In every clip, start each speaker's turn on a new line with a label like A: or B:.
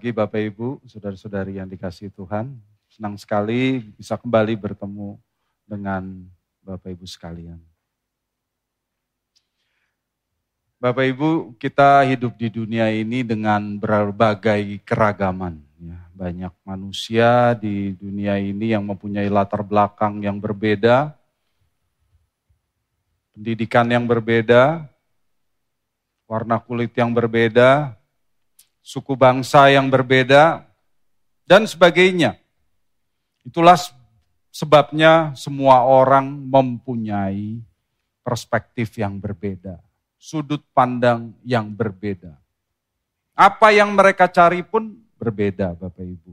A: pagi Bapak Ibu, saudara-saudari yang dikasih Tuhan. Senang sekali bisa kembali bertemu dengan Bapak Ibu sekalian. Bapak Ibu, kita hidup di dunia ini dengan berbagai keragaman. Ya, banyak manusia di dunia ini yang mempunyai latar belakang yang berbeda, pendidikan yang berbeda, warna kulit yang berbeda, suku bangsa yang berbeda, dan sebagainya. Itulah sebabnya semua orang mempunyai perspektif yang berbeda, sudut pandang yang berbeda. Apa yang mereka cari pun berbeda, Bapak Ibu.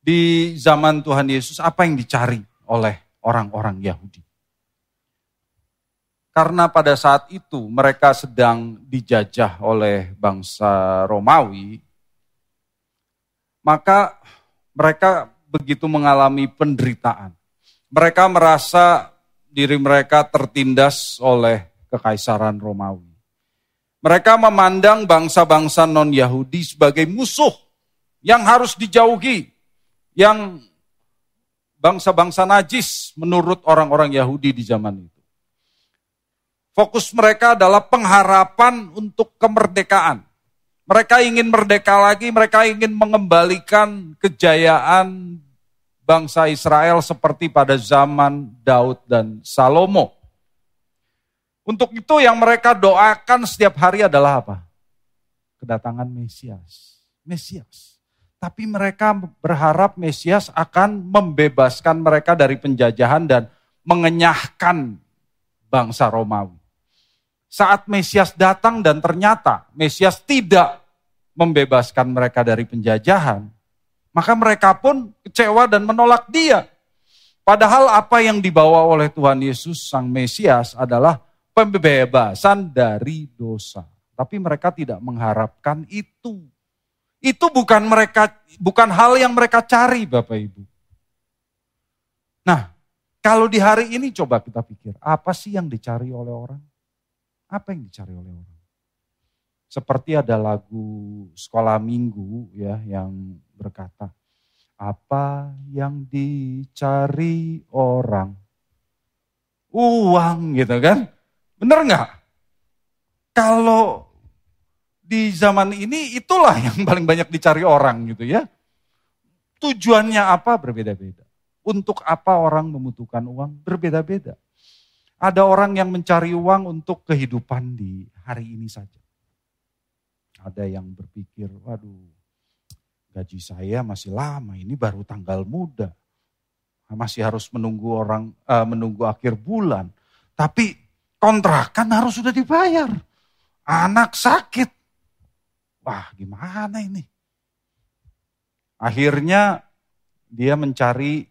A: Di zaman Tuhan Yesus, apa yang dicari oleh orang-orang Yahudi? Karena pada saat itu mereka sedang dijajah oleh bangsa Romawi, maka mereka begitu mengalami penderitaan. Mereka merasa diri mereka tertindas oleh kekaisaran Romawi. Mereka memandang bangsa-bangsa non-Yahudi sebagai musuh yang harus dijauhi, yang bangsa-bangsa najis menurut orang-orang Yahudi di zaman itu. Fokus mereka adalah pengharapan untuk kemerdekaan. Mereka ingin merdeka lagi, mereka ingin mengembalikan kejayaan bangsa Israel seperti pada zaman Daud dan Salomo. Untuk itu yang mereka doakan setiap hari adalah apa? Kedatangan Mesias. Mesias. Tapi mereka berharap Mesias akan membebaskan mereka dari penjajahan dan mengenyahkan bangsa Romawi. Saat Mesias datang dan ternyata Mesias tidak membebaskan mereka dari penjajahan, maka mereka pun kecewa dan menolak dia. Padahal apa yang dibawa oleh Tuhan Yesus Sang Mesias adalah pembebasan dari dosa. Tapi mereka tidak mengharapkan itu. Itu bukan mereka bukan hal yang mereka cari Bapak Ibu. Nah, kalau di hari ini coba kita pikir, apa sih yang dicari oleh orang? Apa yang dicari oleh orang? Seperti ada lagu sekolah minggu ya yang berkata, apa yang dicari orang? Uang gitu kan? Bener nggak? Kalau di zaman ini itulah yang paling banyak dicari orang gitu ya. Tujuannya apa berbeda-beda. Untuk apa orang membutuhkan uang berbeda-beda. Ada orang yang mencari uang untuk kehidupan di hari ini saja. Ada yang berpikir, waduh gaji saya masih lama, ini baru tanggal muda. Masih harus menunggu orang uh, menunggu akhir bulan. Tapi kontrakan harus sudah dibayar. Anak sakit. Wah gimana ini? Akhirnya dia mencari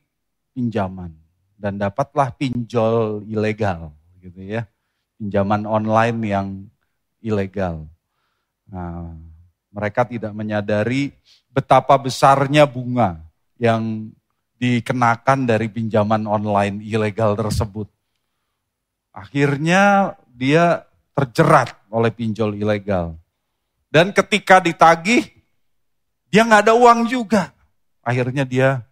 A: pinjaman dan dapatlah pinjol ilegal gitu ya. Pinjaman online yang ilegal. Nah, mereka tidak menyadari betapa besarnya bunga yang dikenakan dari pinjaman online ilegal tersebut. Akhirnya dia terjerat oleh pinjol ilegal. Dan ketika ditagih, dia nggak ada uang juga. Akhirnya dia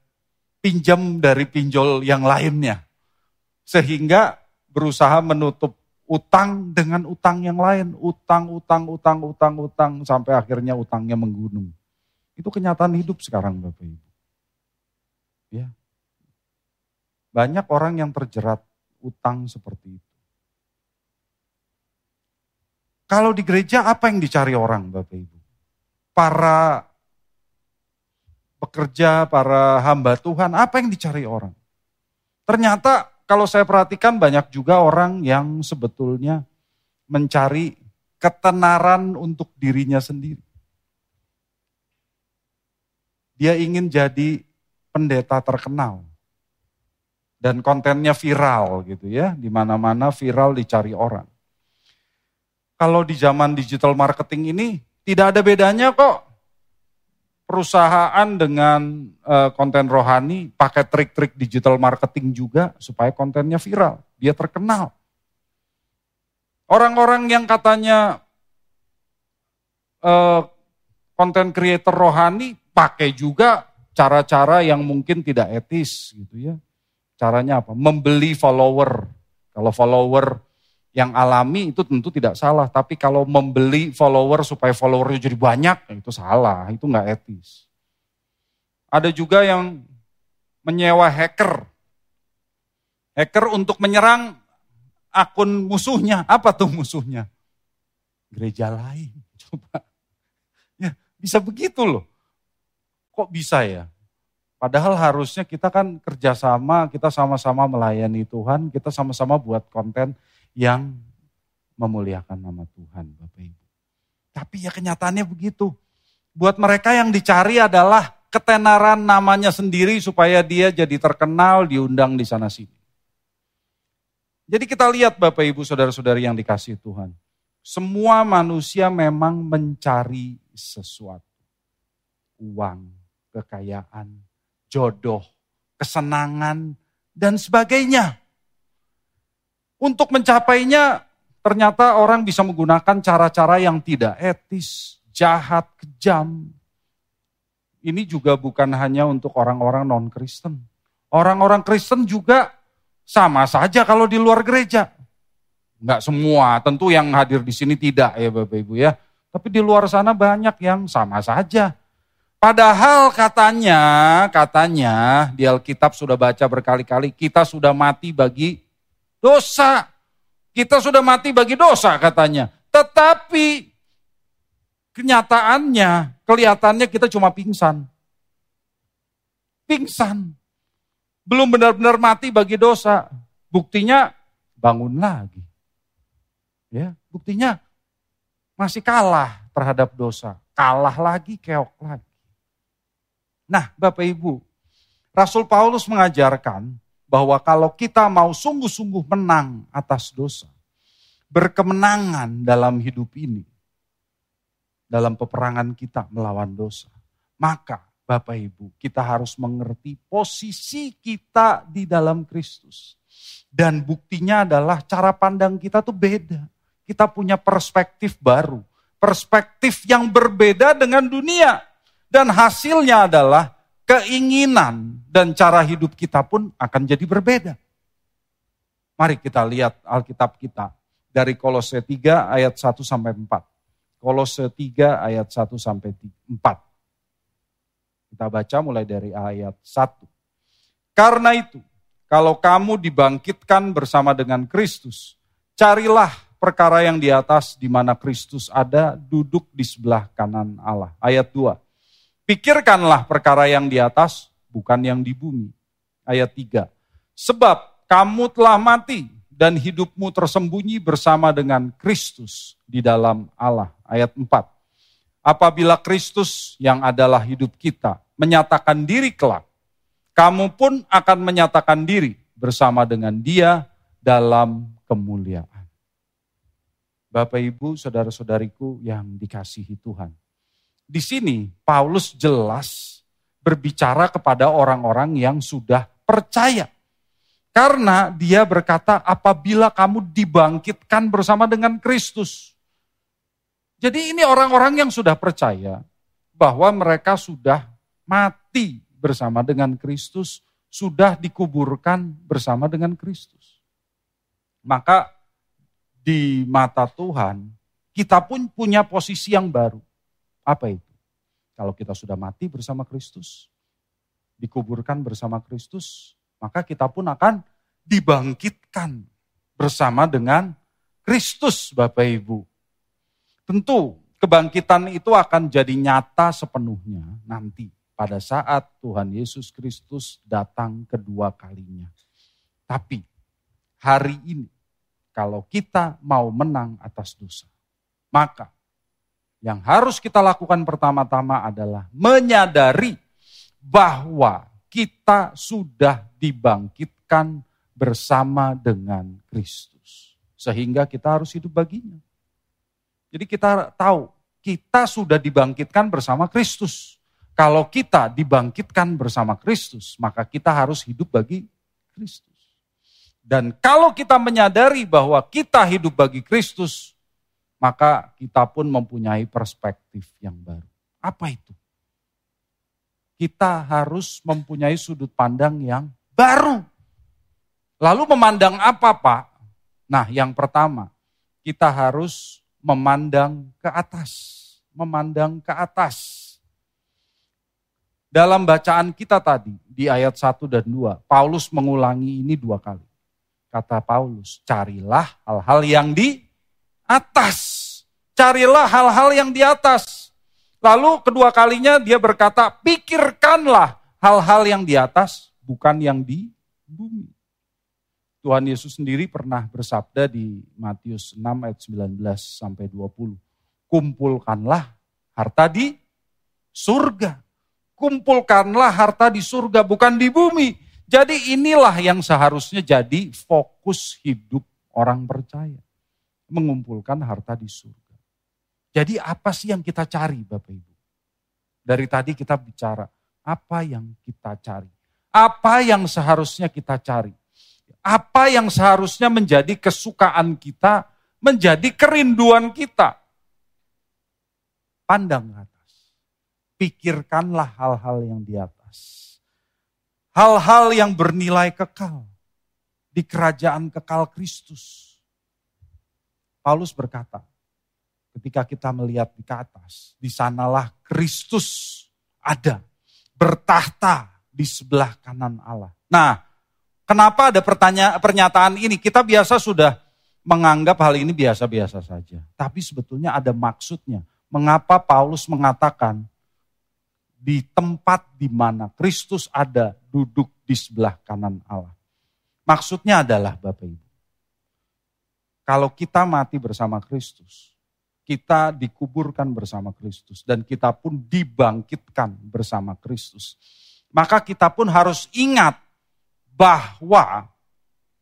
A: pinjam dari pinjol yang lainnya. Sehingga berusaha menutup utang dengan utang yang lain. Utang, utang, utang, utang, utang, sampai akhirnya utangnya menggunung. Itu kenyataan hidup sekarang Bapak Ibu. Ya. Banyak orang yang terjerat utang seperti itu. Kalau di gereja apa yang dicari orang Bapak Ibu? Para pekerja, para hamba Tuhan, apa yang dicari orang? Ternyata kalau saya perhatikan banyak juga orang yang sebetulnya mencari ketenaran untuk dirinya sendiri. Dia ingin jadi pendeta terkenal. Dan kontennya viral gitu ya, di mana-mana viral dicari orang. Kalau di zaman digital marketing ini tidak ada bedanya kok perusahaan dengan uh, konten rohani pakai trik-trik digital marketing juga supaya kontennya viral, dia terkenal. Orang-orang yang katanya konten uh, creator rohani pakai juga cara-cara yang mungkin tidak etis gitu ya. Caranya apa? Membeli follower. Kalau follower yang alami itu tentu tidak salah, tapi kalau membeli follower supaya followernya jadi banyak, ya itu salah, itu nggak etis. Ada juga yang menyewa hacker. Hacker untuk menyerang akun musuhnya. Apa tuh musuhnya? Gereja lain. Coba. Ya, bisa begitu loh. Kok bisa ya? Padahal harusnya kita kan kerjasama, kita sama-sama melayani Tuhan, kita sama-sama buat konten yang memuliakan nama Tuhan, Bapak Ibu. Tapi ya kenyataannya begitu. Buat mereka yang dicari adalah ketenaran namanya sendiri supaya dia jadi terkenal, diundang di sana sini. Jadi kita lihat Bapak Ibu Saudara-saudari yang dikasih Tuhan. Semua manusia memang mencari sesuatu. Uang, kekayaan, jodoh, kesenangan, dan sebagainya. Untuk mencapainya, ternyata orang bisa menggunakan cara-cara yang tidak etis, jahat, kejam. Ini juga bukan hanya untuk orang-orang non-Kristen. Orang-orang Kristen juga sama saja kalau di luar gereja. Enggak semua, tentu yang hadir di sini tidak ya Bapak Ibu ya. Tapi di luar sana banyak yang sama saja Padahal katanya, katanya di Alkitab sudah baca berkali-kali, kita sudah mati bagi dosa. Kita sudah mati bagi dosa katanya. Tetapi kenyataannya, kelihatannya kita cuma pingsan. Pingsan. Belum benar-benar mati bagi dosa. Buktinya bangun lagi. Ya, buktinya masih kalah terhadap dosa. Kalah lagi, keok lagi. Nah, Bapak Ibu, Rasul Paulus mengajarkan bahwa kalau kita mau sungguh-sungguh menang atas dosa, berkemenangan dalam hidup ini, dalam peperangan kita melawan dosa, maka Bapak Ibu, kita harus mengerti posisi kita di dalam Kristus. Dan buktinya adalah cara pandang kita tuh beda. Kita punya perspektif baru. Perspektif yang berbeda dengan dunia. Dan hasilnya adalah keinginan dan cara hidup kita pun akan jadi berbeda. Mari kita lihat Alkitab kita dari Kolose 3 ayat 1 sampai 4. Kolose 3 ayat 1 sampai 4. Kita baca mulai dari ayat 1. Karena itu, kalau kamu dibangkitkan bersama dengan Kristus, carilah perkara yang di atas di mana Kristus ada duduk di sebelah kanan Allah. Ayat 2. Pikirkanlah perkara yang di atas, bukan yang di bumi. Ayat 3. Sebab kamu telah mati dan hidupmu tersembunyi bersama dengan Kristus di dalam Allah. Ayat 4. Apabila Kristus yang adalah hidup kita menyatakan diri kelak, kamu pun akan menyatakan diri bersama dengan dia dalam kemuliaan. Bapak, Ibu, saudara-saudariku yang dikasihi Tuhan. Di sini Paulus jelas berbicara kepada orang-orang yang sudah percaya. Karena dia berkata apabila kamu dibangkitkan bersama dengan Kristus. Jadi ini orang-orang yang sudah percaya bahwa mereka sudah mati bersama dengan Kristus, sudah dikuburkan bersama dengan Kristus. Maka di mata Tuhan, kita pun punya posisi yang baru. Apa itu? Kalau kita sudah mati bersama Kristus, dikuburkan bersama Kristus, maka kita pun akan dibangkitkan bersama dengan Kristus, Bapak Ibu. Tentu kebangkitan itu akan jadi nyata sepenuhnya nanti pada saat Tuhan Yesus Kristus datang kedua kalinya. Tapi hari ini kalau kita mau menang atas dosa, maka yang harus kita lakukan pertama-tama adalah menyadari bahwa kita sudah dibangkitkan bersama dengan Kristus. Sehingga kita harus hidup baginya. Jadi kita tahu, kita sudah dibangkitkan bersama Kristus. Kalau kita dibangkitkan bersama Kristus, maka kita harus hidup bagi Kristus. Dan kalau kita menyadari bahwa kita hidup bagi Kristus, maka kita pun mempunyai perspektif yang baru. Apa itu? Kita harus mempunyai sudut pandang yang baru. Lalu memandang apa, Pak? Nah, yang pertama, kita harus memandang ke atas, memandang ke atas. Dalam bacaan kita tadi di ayat 1 dan 2, Paulus mengulangi ini dua kali. Kata Paulus, carilah hal-hal yang di atas. Carilah hal-hal yang di atas. Lalu kedua kalinya dia berkata, pikirkanlah hal-hal yang di atas, bukan yang di bumi. Tuhan Yesus sendiri pernah bersabda di Matius 6 ayat 19 sampai 20. Kumpulkanlah harta di surga. Kumpulkanlah harta di surga bukan di bumi. Jadi inilah yang seharusnya jadi fokus hidup orang percaya. Mengumpulkan harta di surga. Jadi apa sih yang kita cari Bapak Ibu? Dari tadi kita bicara, apa yang kita cari? Apa yang seharusnya kita cari? apa yang seharusnya menjadi kesukaan kita, menjadi kerinduan kita. Pandang ke atas. Pikirkanlah hal-hal yang di atas. Hal-hal yang bernilai kekal di kerajaan kekal Kristus. Paulus berkata, ketika kita melihat di ke atas, di sanalah Kristus ada, bertahta di sebelah kanan Allah. Nah, Kenapa ada pertanyaan pernyataan ini? Kita biasa sudah menganggap hal ini biasa-biasa saja. Tapi sebetulnya ada maksudnya. Mengapa Paulus mengatakan di tempat di mana Kristus ada duduk di sebelah kanan Allah. Maksudnya adalah Bapak Ibu. Kalau kita mati bersama Kristus, kita dikuburkan bersama Kristus dan kita pun dibangkitkan bersama Kristus. Maka kita pun harus ingat bahwa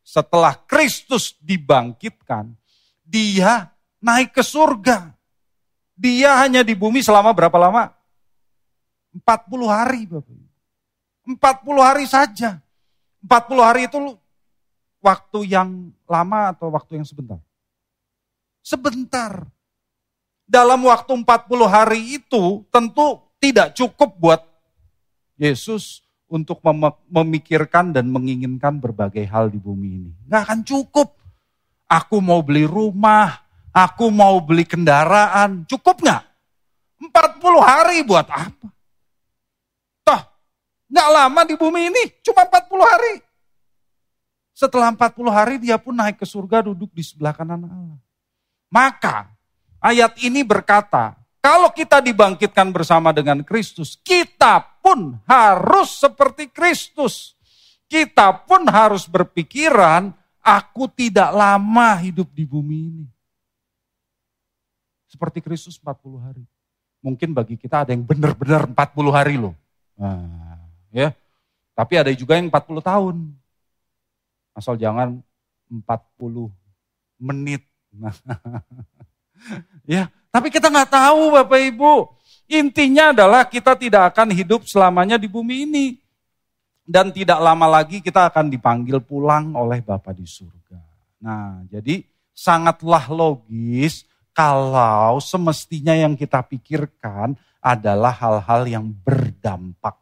A: setelah Kristus dibangkitkan, dia naik ke surga. Dia hanya di bumi selama berapa lama? 40 hari Bapak. 40 hari saja. 40 hari itu waktu yang lama atau waktu yang sebentar? Sebentar. Dalam waktu 40 hari itu tentu tidak cukup buat Yesus untuk mem memikirkan dan menginginkan berbagai hal di bumi ini. Nggak akan cukup. Aku mau beli rumah, aku mau beli kendaraan, cukup nggak? 40 hari buat apa? Toh, nggak lama di bumi ini, cuma 40 hari. Setelah 40 hari dia pun naik ke surga duduk di sebelah kanan Allah. Maka ayat ini berkata, kalau kita dibangkitkan bersama dengan Kristus, kita pun harus seperti Kristus. Kita pun harus berpikiran, aku tidak lama hidup di bumi ini. Seperti Kristus 40 hari. Mungkin bagi kita ada yang benar-benar 40 hari loh. Nah, ya. Tapi ada juga yang 40 tahun. Asal jangan 40 menit. Nah, ya, tapi kita nggak tahu Bapak Ibu. Intinya adalah kita tidak akan hidup selamanya di bumi ini. Dan tidak lama lagi kita akan dipanggil pulang oleh Bapa di surga. Nah, jadi sangatlah logis kalau semestinya yang kita pikirkan adalah hal-hal yang berdampak.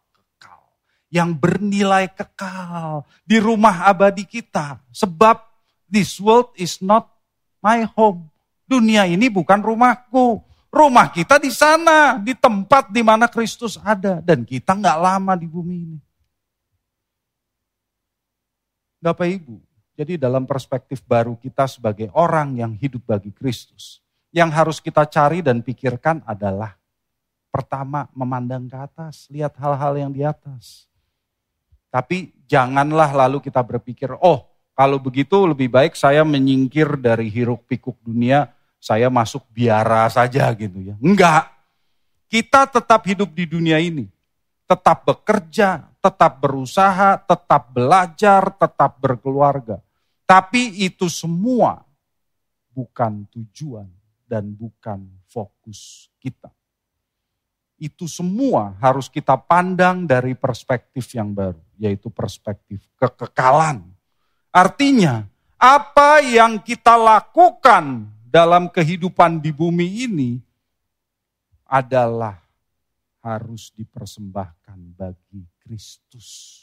A: Yang bernilai kekal di rumah abadi kita. Sebab this world is not my home. Dunia ini bukan rumahku. Rumah kita di sana, di tempat di mana Kristus ada. Dan kita nggak lama di bumi ini. Bapak Ibu, jadi dalam perspektif baru kita sebagai orang yang hidup bagi Kristus. Yang harus kita cari dan pikirkan adalah pertama memandang ke atas, lihat hal-hal yang di atas. Tapi janganlah lalu kita berpikir, oh kalau begitu lebih baik saya menyingkir dari hiruk pikuk dunia, saya masuk biara saja gitu ya. Enggak. Kita tetap hidup di dunia ini. Tetap bekerja, tetap berusaha, tetap belajar, tetap berkeluarga. Tapi itu semua bukan tujuan dan bukan fokus kita. Itu semua harus kita pandang dari perspektif yang baru, yaitu perspektif kekekalan Artinya, apa yang kita lakukan dalam kehidupan di bumi ini adalah harus dipersembahkan bagi Kristus.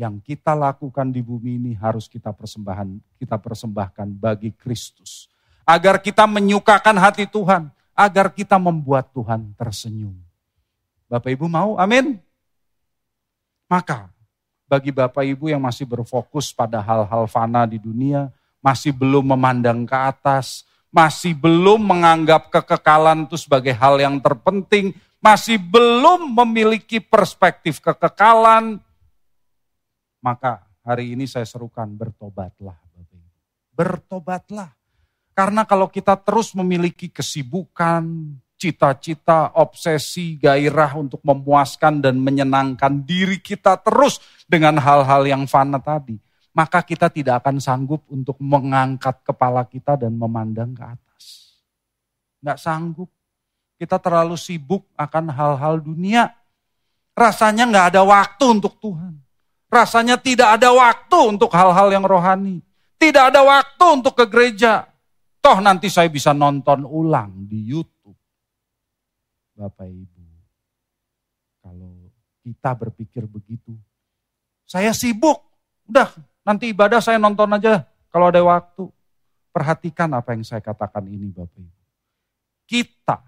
A: Yang kita lakukan di bumi ini harus kita persembahan, kita persembahkan bagi Kristus. Agar kita menyukakan hati Tuhan, agar kita membuat Tuhan tersenyum. Bapak Ibu mau? Amin. Maka bagi Bapak Ibu yang masih berfokus pada hal-hal fana di dunia, masih belum memandang ke atas, masih belum menganggap kekekalan itu sebagai hal yang terpenting, masih belum memiliki perspektif kekekalan, maka hari ini saya serukan bertobatlah. Bertobatlah. Karena kalau kita terus memiliki kesibukan, cita-cita, obsesi, gairah untuk memuaskan dan menyenangkan diri kita terus dengan hal-hal yang fana tadi, maka kita tidak akan sanggup untuk mengangkat kepala kita dan memandang ke atas. Nggak sanggup. Kita terlalu sibuk akan hal-hal dunia. Rasanya nggak ada waktu untuk Tuhan. Rasanya tidak ada waktu untuk hal-hal yang rohani. Tidak ada waktu untuk ke gereja. Toh nanti saya bisa nonton ulang di YouTube Bapak Ibu. Kalau kita berpikir begitu, saya sibuk, udah nanti ibadah saya nonton aja kalau ada waktu. Perhatikan apa yang saya katakan ini Bapak Ibu. Kita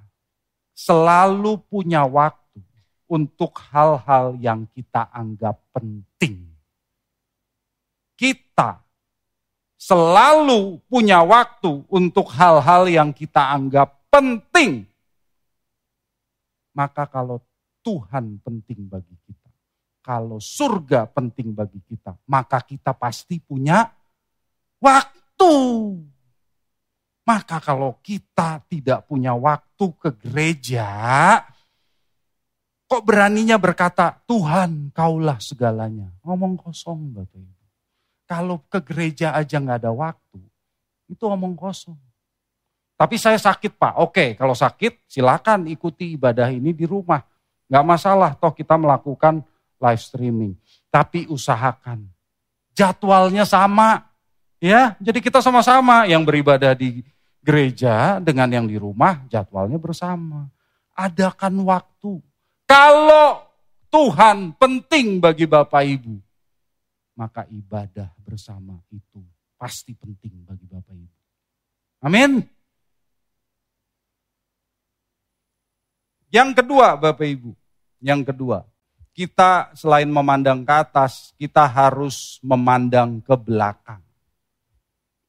A: selalu punya waktu untuk hal-hal yang kita anggap penting. Kita selalu punya waktu untuk hal-hal yang kita anggap penting. Maka kalau Tuhan penting bagi kita, kalau surga penting bagi kita, maka kita pasti punya waktu. Maka kalau kita tidak punya waktu ke gereja, kok beraninya berkata, Tuhan kaulah segalanya. Ngomong kosong Bapak. Kalau ke gereja aja nggak ada waktu, itu omong kosong. Tapi saya sakit Pak, oke kalau sakit silakan ikuti ibadah ini di rumah. Nggak masalah, toh kita melakukan live streaming. Tapi usahakan, jadwalnya sama. ya. Jadi kita sama-sama yang beribadah di gereja dengan yang di rumah jadwalnya bersama. Adakan waktu. Kalau Tuhan penting bagi Bapak Ibu, maka ibadah bersama itu pasti penting bagi Bapak Ibu. Amin. Yang kedua Bapak Ibu, yang kedua, kita selain memandang ke atas, kita harus memandang ke belakang.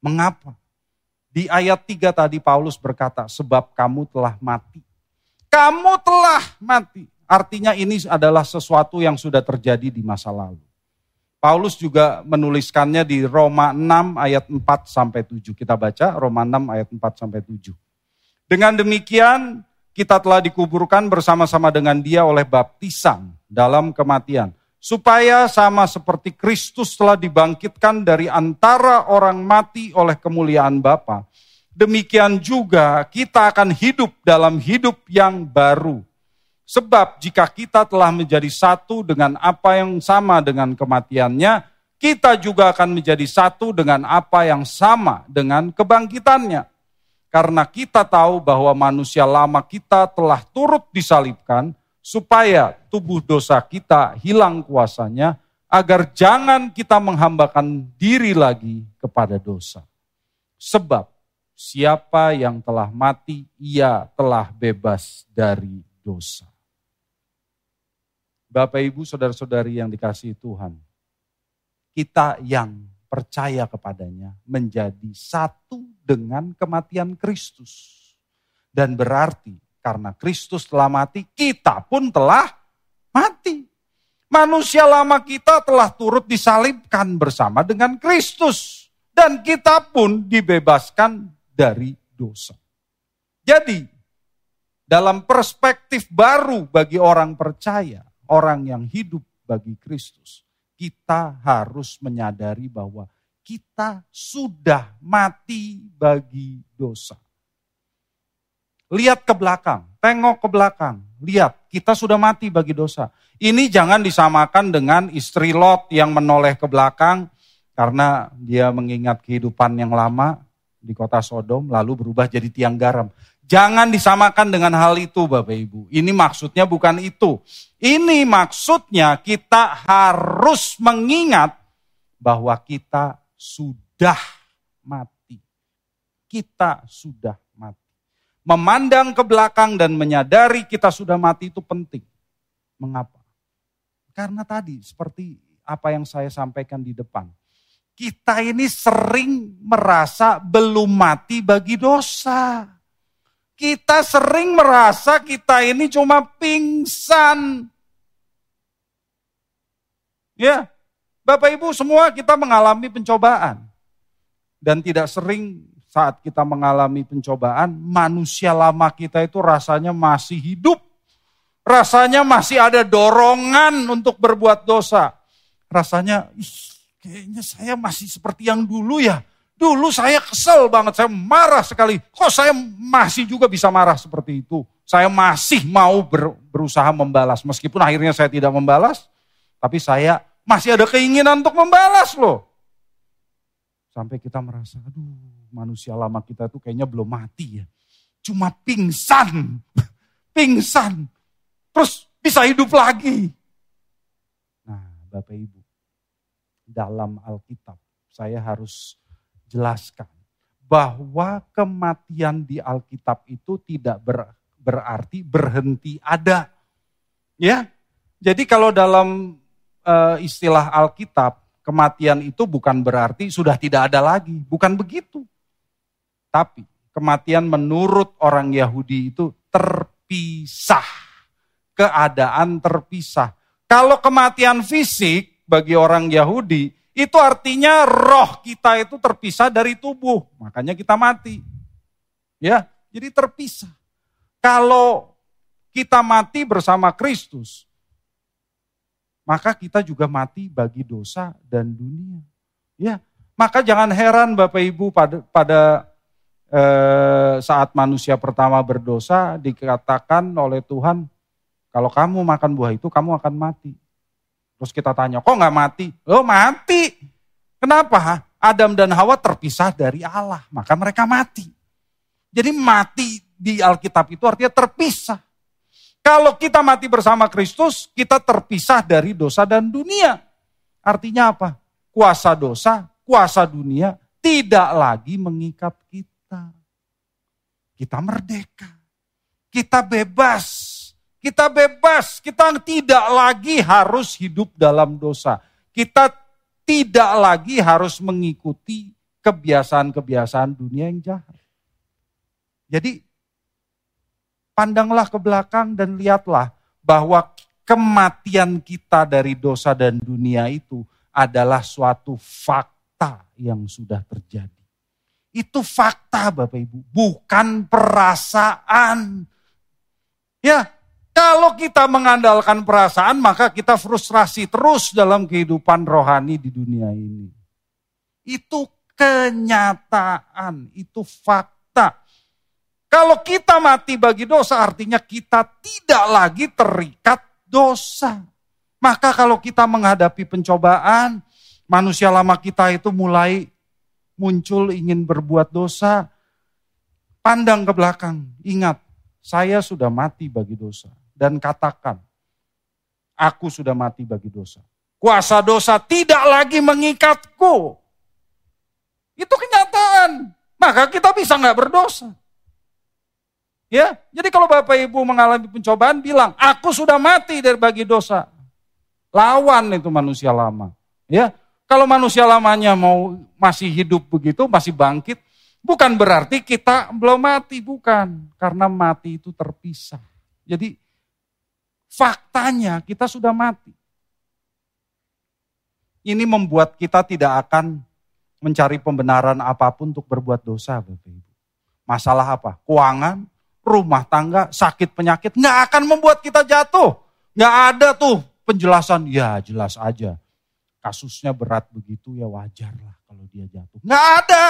A: Mengapa? Di ayat 3 tadi Paulus berkata, sebab kamu telah mati. Kamu telah mati. Artinya ini adalah sesuatu yang sudah terjadi di masa lalu. Paulus juga menuliskannya di Roma 6 ayat 4 sampai 7. Kita baca Roma 6 ayat 4 sampai 7. Dengan demikian kita telah dikuburkan bersama-sama dengan dia oleh baptisan dalam kematian. Supaya sama seperti Kristus telah dibangkitkan dari antara orang mati oleh kemuliaan Bapa. Demikian juga kita akan hidup dalam hidup yang baru. Sebab jika kita telah menjadi satu dengan apa yang sama dengan kematiannya, kita juga akan menjadi satu dengan apa yang sama dengan kebangkitannya karena kita tahu bahwa manusia lama kita telah turut disalibkan supaya tubuh dosa kita hilang kuasanya agar jangan kita menghambakan diri lagi kepada dosa. Sebab siapa yang telah mati ia telah bebas dari dosa. Bapak Ibu saudara-saudari yang dikasihi Tuhan, kita yang percaya kepadanya menjadi satu dengan kematian Kristus. Dan berarti karena Kristus telah mati, kita pun telah mati. Manusia lama kita telah turut disalibkan bersama dengan Kristus. Dan kita pun dibebaskan dari dosa. Jadi, dalam perspektif baru bagi orang percaya, orang yang hidup bagi Kristus, kita harus menyadari bahwa kita sudah mati bagi dosa. Lihat ke belakang, tengok ke belakang, lihat kita sudah mati bagi dosa. Ini jangan disamakan dengan istri Lot yang menoleh ke belakang, Karena dia mengingat kehidupan yang lama di kota Sodom lalu berubah jadi tiang garam. Jangan disamakan dengan hal itu Bapak Ibu. Ini maksudnya bukan itu. Ini maksudnya kita harus mengingat bahwa kita sudah mati. Kita sudah mati. Memandang ke belakang dan menyadari kita sudah mati itu penting. Mengapa? Karena tadi seperti apa yang saya sampaikan di depan. Kita ini sering merasa belum mati bagi dosa kita sering merasa kita ini cuma pingsan. Ya, Bapak Ibu semua kita mengalami pencobaan. Dan tidak sering saat kita mengalami pencobaan, manusia lama kita itu rasanya masih hidup. Rasanya masih ada dorongan untuk berbuat dosa. Rasanya, kayaknya saya masih seperti yang dulu ya. Dulu saya kesel banget, saya marah sekali. Kok saya masih juga bisa marah seperti itu? Saya masih mau ber, berusaha membalas. Meskipun akhirnya saya tidak membalas, tapi saya masih ada keinginan untuk membalas loh. Sampai kita merasa, aduh manusia lama kita tuh kayaknya belum mati ya. Cuma pingsan, pingsan. Terus bisa hidup lagi. Nah Bapak Ibu, dalam Alkitab saya harus jelaskan bahwa kematian di Alkitab itu tidak ber, berarti berhenti ada. Ya. Jadi kalau dalam e, istilah Alkitab, kematian itu bukan berarti sudah tidak ada lagi, bukan begitu. Tapi kematian menurut orang Yahudi itu terpisah. Keadaan terpisah. Kalau kematian fisik bagi orang Yahudi itu artinya roh kita itu terpisah dari tubuh, makanya kita mati. Ya, jadi terpisah. Kalau kita mati bersama Kristus, maka kita juga mati bagi dosa dan dunia. Ya, maka jangan heran Bapak Ibu pada pada eh, saat manusia pertama berdosa dikatakan oleh Tuhan, kalau kamu makan buah itu kamu akan mati. Terus kita tanya, kok nggak mati? Oh mati. Kenapa? Adam dan Hawa terpisah dari Allah, maka mereka mati. Jadi mati di Alkitab itu artinya terpisah. Kalau kita mati bersama Kristus, kita terpisah dari dosa dan dunia. Artinya apa? Kuasa dosa, kuasa dunia tidak lagi mengikat kita. Kita merdeka. Kita bebas kita bebas, kita tidak lagi harus hidup dalam dosa. Kita tidak lagi harus mengikuti kebiasaan-kebiasaan dunia yang jahat. Jadi pandanglah ke belakang dan lihatlah bahwa kematian kita dari dosa dan dunia itu adalah suatu fakta yang sudah terjadi. Itu fakta Bapak Ibu, bukan perasaan. Ya, kalau kita mengandalkan perasaan, maka kita frustrasi terus dalam kehidupan rohani di dunia ini. Itu kenyataan, itu fakta. Kalau kita mati bagi dosa, artinya kita tidak lagi terikat dosa. Maka kalau kita menghadapi pencobaan, manusia lama kita itu mulai muncul ingin berbuat dosa, pandang ke belakang, ingat, saya sudah mati bagi dosa dan katakan, aku sudah mati bagi dosa. Kuasa dosa tidak lagi mengikatku. Itu kenyataan. Maka kita bisa nggak berdosa. Ya, jadi kalau Bapak Ibu mengalami pencobaan bilang, aku sudah mati dari bagi dosa. Lawan itu manusia lama. Ya, kalau manusia lamanya mau masih hidup begitu, masih bangkit, bukan berarti kita belum mati, bukan. Karena mati itu terpisah. Jadi Faktanya kita sudah mati. Ini membuat kita tidak akan mencari pembenaran apa pun untuk berbuat dosa, Bapak. Masalah apa? Keuangan, rumah tangga, sakit penyakit, nggak akan membuat kita jatuh. Nggak ada tuh penjelasan, ya jelas aja. Kasusnya berat begitu ya wajar lah kalau dia jatuh. Nggak ada.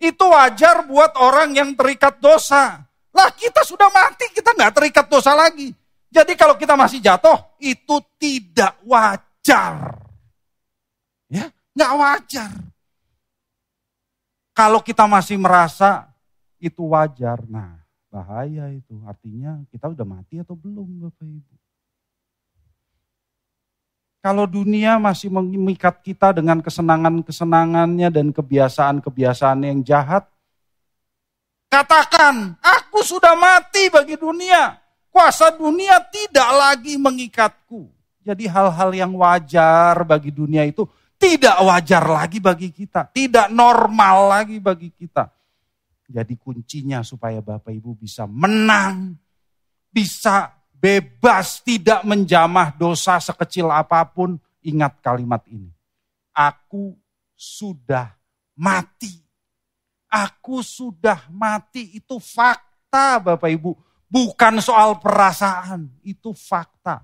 A: Itu wajar buat orang yang terikat dosa. Lah kita sudah mati, kita nggak terikat dosa lagi. Jadi kalau kita masih jatuh, itu tidak wajar. Ya, Nggak wajar. Kalau kita masih merasa itu wajar, nah bahaya itu. Artinya kita udah mati atau belum Bapak Ibu. Kalau dunia masih mengikat kita dengan kesenangan-kesenangannya dan kebiasaan-kebiasaan yang jahat, katakan, aku sudah mati bagi dunia. Kuasa dunia tidak lagi mengikatku. Jadi hal-hal yang wajar bagi dunia itu tidak wajar lagi bagi kita. Tidak normal lagi bagi kita. Jadi kuncinya supaya Bapak Ibu bisa menang, bisa bebas, tidak menjamah dosa sekecil apa pun, ingat kalimat ini. Aku sudah mati. Aku sudah mati, itu fakta Bapak Ibu. Bukan soal perasaan, itu fakta.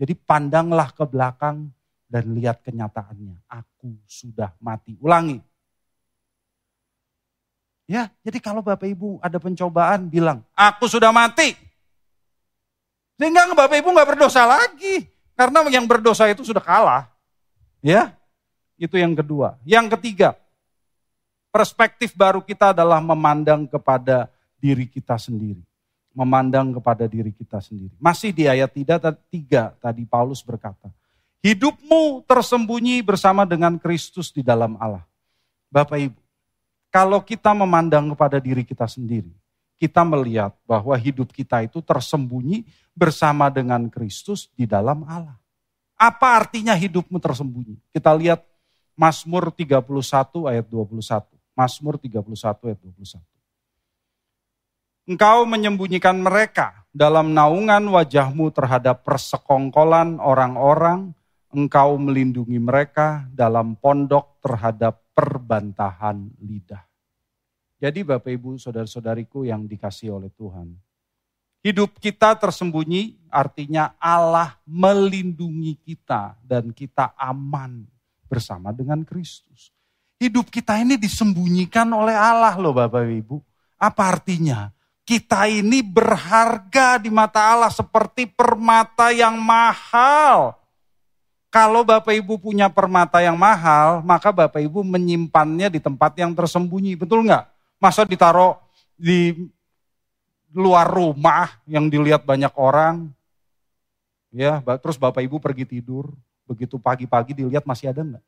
A: Jadi pandanglah ke belakang dan lihat kenyataannya. Aku sudah mati. Ulangi. Ya, jadi kalau Bapak Ibu ada pencobaan bilang, aku sudah mati. Sehingga Bapak Ibu nggak berdosa lagi. Karena yang berdosa itu sudah kalah. Ya, itu yang kedua. Yang ketiga, perspektif baru kita adalah memandang kepada diri kita sendiri. Memandang kepada diri kita sendiri. Masih di ayat 3 tadi Paulus berkata, hidupmu tersembunyi bersama dengan Kristus di dalam Allah. Bapak Ibu, kalau kita memandang kepada diri kita sendiri, kita melihat bahwa hidup kita itu tersembunyi bersama dengan Kristus di dalam Allah. Apa artinya hidupmu tersembunyi? Kita lihat Mazmur 31 ayat 21. Mazmur 31 ayat 21. Engkau menyembunyikan mereka dalam naungan wajahmu terhadap persekongkolan orang-orang. Engkau melindungi mereka dalam pondok terhadap perbantahan lidah. Jadi Bapak Ibu saudara-saudariku yang dikasih oleh Tuhan. Hidup kita tersembunyi artinya Allah melindungi kita dan kita aman bersama dengan Kristus. Hidup kita ini disembunyikan oleh Allah loh Bapak Ibu. Apa artinya? Kita ini berharga di mata Allah seperti permata yang mahal. Kalau Bapak Ibu punya permata yang mahal, maka Bapak Ibu menyimpannya di tempat yang tersembunyi. Betul nggak? Masa ditaruh di luar rumah yang dilihat banyak orang. Ya, terus Bapak Ibu pergi tidur, begitu pagi-pagi dilihat masih ada enggak?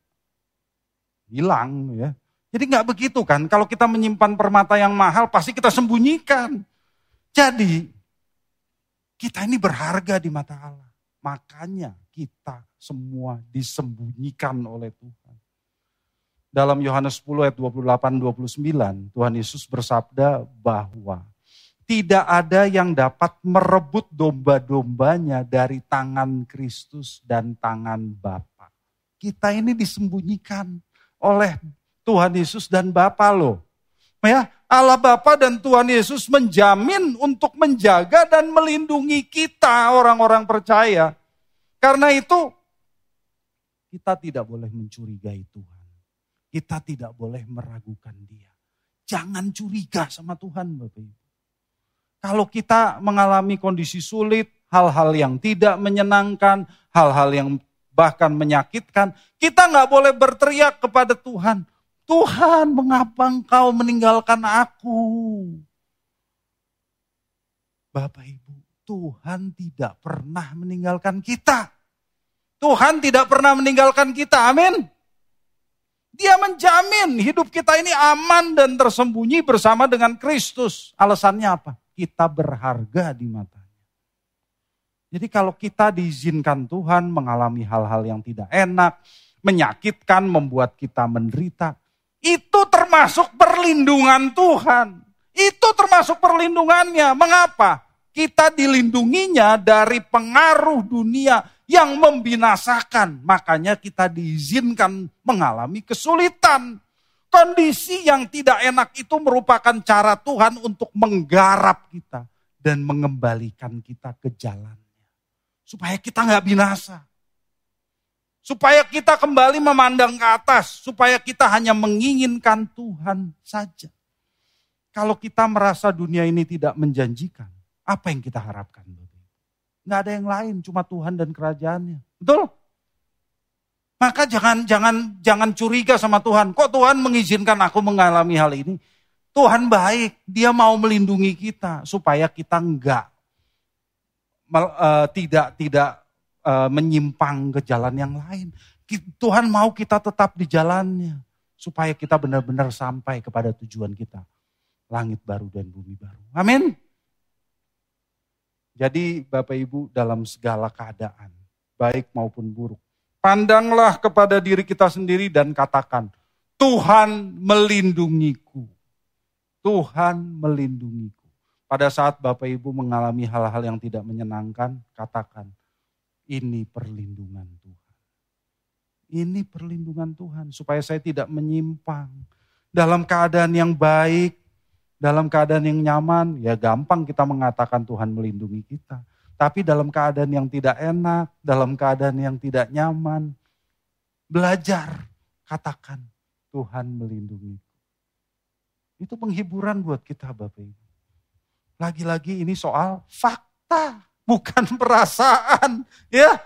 A: Hilang ya. Jadi nggak begitu kan, kalau kita menyimpan permata yang mahal pasti kita sembunyikan. Jadi kita ini berharga di mata Allah. Makanya kita semua disembunyikan oleh Tuhan. Dalam Yohanes 10 ayat 28 29, Tuhan Yesus bersabda bahwa tidak ada yang dapat merebut domba-dombanya dari tangan Kristus dan tangan Bapa. Kita ini disembunyikan oleh Tuhan Yesus dan Bapa loh. Ya, Allah Bapa dan Tuhan Yesus menjamin untuk menjaga dan melindungi kita orang-orang percaya. Karena itu kita tidak boleh mencurigai Tuhan. Kita tidak boleh meragukan dia. Jangan curiga sama Tuhan Bapak. Kalau kita mengalami kondisi sulit, hal-hal yang tidak menyenangkan, hal-hal yang bahkan menyakitkan, kita nggak boleh berteriak kepada Tuhan. Tuhan, mengapa engkau meninggalkan aku? Bapak Ibu, Tuhan tidak pernah meninggalkan kita. Tuhan tidak pernah meninggalkan kita, amin. Dia menjamin hidup kita ini aman dan tersembunyi bersama dengan Kristus. Alasannya apa? Kita berharga di matanya. Jadi kalau kita diizinkan Tuhan mengalami hal-hal yang tidak enak, menyakitkan, membuat kita menderita, itu termasuk perlindungan Tuhan. Itu termasuk perlindungannya. Mengapa? Kita dilindunginya dari pengaruh dunia yang membinasakan. Makanya kita diizinkan mengalami kesulitan. Kondisi yang tidak enak itu merupakan cara Tuhan untuk menggarap kita dan mengembalikan kita ke jalannya. Supaya kita nggak binasa. Supaya kita kembali memandang ke atas. Supaya kita hanya menginginkan Tuhan saja. Kalau kita merasa dunia ini tidak menjanjikan, apa yang kita harapkan? Nggak ada yang lain, cuma Tuhan dan kerajaannya. Betul? Maka jangan jangan jangan curiga sama Tuhan. Kok Tuhan mengizinkan aku mengalami hal ini? Tuhan baik, Dia mau melindungi kita supaya kita enggak uh, tidak tidak uh, menyimpang ke jalan yang lain. Tuhan mau kita tetap di jalannya supaya kita benar-benar sampai kepada tujuan kita. Langit baru dan bumi baru. Amin. Jadi Bapak Ibu dalam segala keadaan, baik maupun buruk, Pandanglah kepada diri kita sendiri dan katakan, Tuhan melindungiku. Tuhan melindungiku. Pada saat Bapak Ibu mengalami hal-hal yang tidak menyenangkan, katakan, ini perlindungan Tuhan. Ini perlindungan Tuhan supaya saya tidak menyimpang. Dalam keadaan yang baik, dalam keadaan yang nyaman, ya gampang kita mengatakan Tuhan melindungi kita. Tapi dalam keadaan yang tidak enak, dalam keadaan yang tidak nyaman, belajar, katakan, Tuhan melindungi. Itu penghiburan buat kita Bapak Ibu. Lagi-lagi ini soal fakta, bukan perasaan. Ya,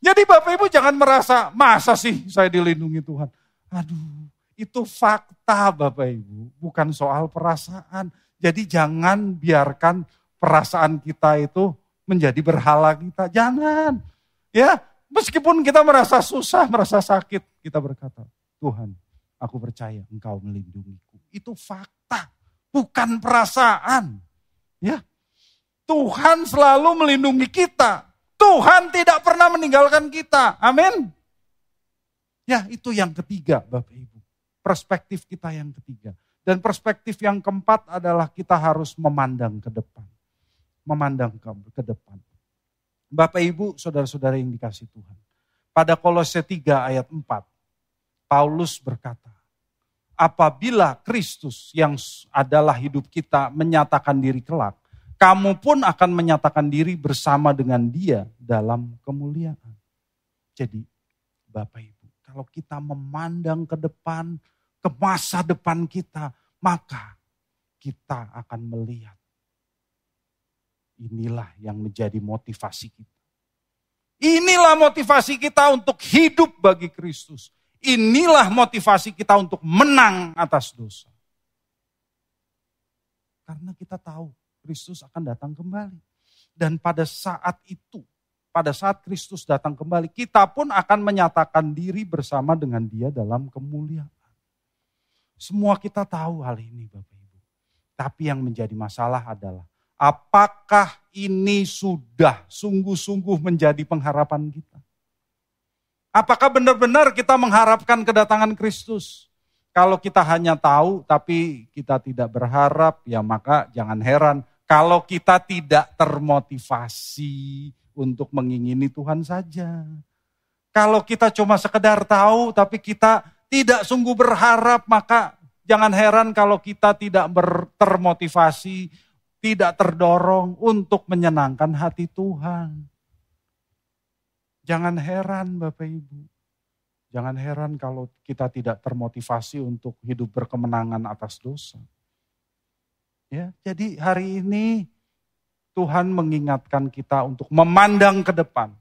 A: Jadi Bapak Ibu jangan merasa, masa sih saya dilindungi Tuhan. Aduh, itu fakta Bapak Ibu, bukan soal perasaan. Jadi jangan biarkan perasaan kita itu menjadi berhala kita. Jangan. Ya, meskipun kita merasa susah, merasa sakit, kita berkata, Tuhan, aku percaya engkau melindungiku. Itu fakta, bukan perasaan. Ya. Tuhan selalu melindungi kita. Tuhan tidak pernah meninggalkan kita. Amin. Ya, itu yang ketiga, Bapak Ibu. Perspektif kita yang ketiga. Dan perspektif yang keempat adalah kita harus memandang ke depan memandang ke, depan. Bapak Ibu, saudara-saudara yang dikasih Tuhan. Pada Kolose 3 ayat 4, Paulus berkata, apabila Kristus yang adalah hidup kita menyatakan diri kelak, kamu pun akan menyatakan diri bersama dengan dia dalam kemuliaan. Jadi Bapak Ibu, kalau kita memandang ke depan, ke masa depan kita, maka kita akan melihat Inilah yang menjadi motivasi kita. Inilah motivasi kita untuk hidup bagi Kristus. Inilah motivasi kita untuk menang atas dosa. Karena kita tahu Kristus akan datang kembali. Dan pada saat itu, pada saat Kristus datang kembali, kita pun akan menyatakan diri bersama dengan dia dalam kemuliaan. Semua kita tahu hal ini Bapak Ibu. Tapi yang menjadi masalah adalah Apakah ini sudah sungguh-sungguh menjadi pengharapan kita? Apakah benar-benar kita mengharapkan kedatangan Kristus? Kalau kita hanya tahu tapi kita tidak berharap, ya maka jangan heran kalau kita tidak termotivasi untuk mengingini Tuhan saja. Kalau kita cuma sekedar tahu tapi kita tidak sungguh berharap, maka jangan heran kalau kita tidak termotivasi tidak terdorong untuk menyenangkan hati Tuhan. Jangan heran Bapak Ibu. Jangan heran kalau kita tidak termotivasi untuk hidup berkemenangan atas dosa. Ya, jadi hari ini Tuhan mengingatkan kita untuk memandang ke depan.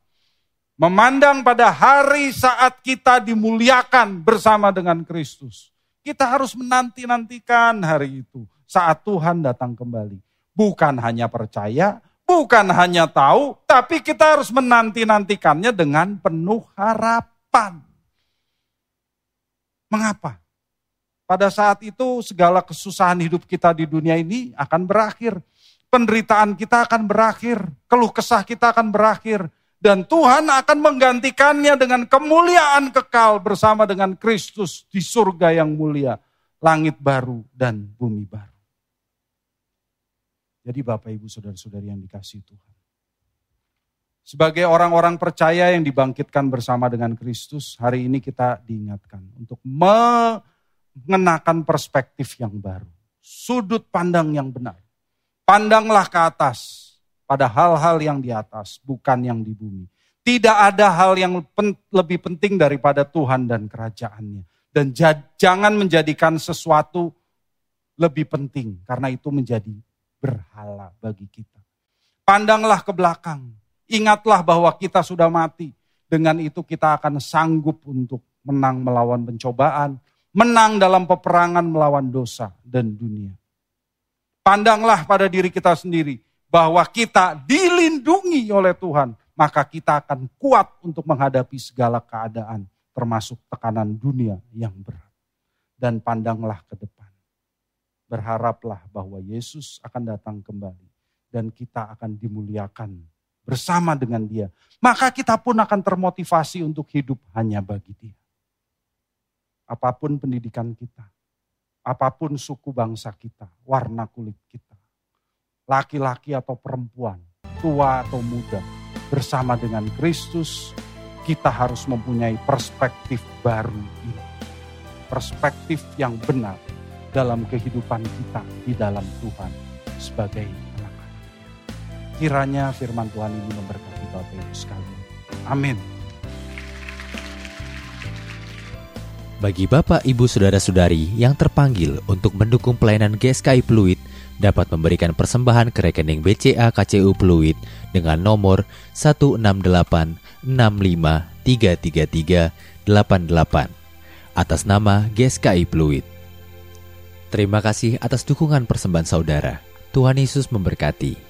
A: Memandang pada hari saat kita dimuliakan bersama dengan Kristus. Kita harus menanti-nantikan hari itu saat Tuhan datang kembali. Bukan hanya percaya, bukan hanya tahu, tapi kita harus menanti-nantikannya dengan penuh harapan. Mengapa? Pada saat itu segala kesusahan hidup kita di dunia ini akan berakhir. Penderitaan kita akan berakhir, keluh kesah kita akan berakhir. Dan Tuhan akan menggantikannya dengan kemuliaan kekal bersama dengan Kristus di surga yang mulia. Langit baru dan bumi baru. Jadi Bapak Ibu Saudara-saudari yang dikasih Tuhan. Sebagai orang-orang percaya yang dibangkitkan bersama dengan Kristus, hari ini kita diingatkan untuk mengenakan perspektif yang baru. Sudut pandang yang benar. Pandanglah ke atas pada hal-hal yang di atas, bukan yang di bumi. Tidak ada hal yang pen, lebih penting daripada Tuhan dan kerajaannya. Dan jangan menjadikan sesuatu lebih penting, karena itu menjadi berhala bagi kita. Pandanglah ke belakang. Ingatlah bahwa kita sudah mati. Dengan itu kita akan sanggup untuk menang melawan pencobaan, menang dalam peperangan melawan dosa dan dunia. Pandanglah pada diri kita sendiri bahwa kita dilindungi oleh Tuhan, maka kita akan kuat untuk menghadapi segala keadaan, termasuk tekanan dunia yang berat. Dan pandanglah ke depan. Berharaplah bahwa Yesus akan datang kembali dan kita akan dimuliakan bersama dengan dia. Maka kita pun akan termotivasi untuk hidup hanya bagi dia. Apa pun pendidikan kita, apa pun suku bangsa kita, warna kulit kita, laki-laki atau perempuan, tua atau muda, bersama dengan Kristus, kita harus mempunyai perspektif baru ini. Perspektif yang benar dalam kehidupan kita di dalam Tuhan sebagai anak-anak. Kiranya firman Tuhan ini memberkati Bapak Ibu sekalian. Amin.
B: Bagi Bapak, Ibu, Saudara-saudari yang terpanggil untuk mendukung pelayanan GSKI Fluid dapat memberikan persembahan ke rekening BCA KCU Fluid dengan nomor 1686533388 atas nama GSKI Fluid. Terima kasih atas dukungan persembahan saudara. Tuhan Yesus memberkati.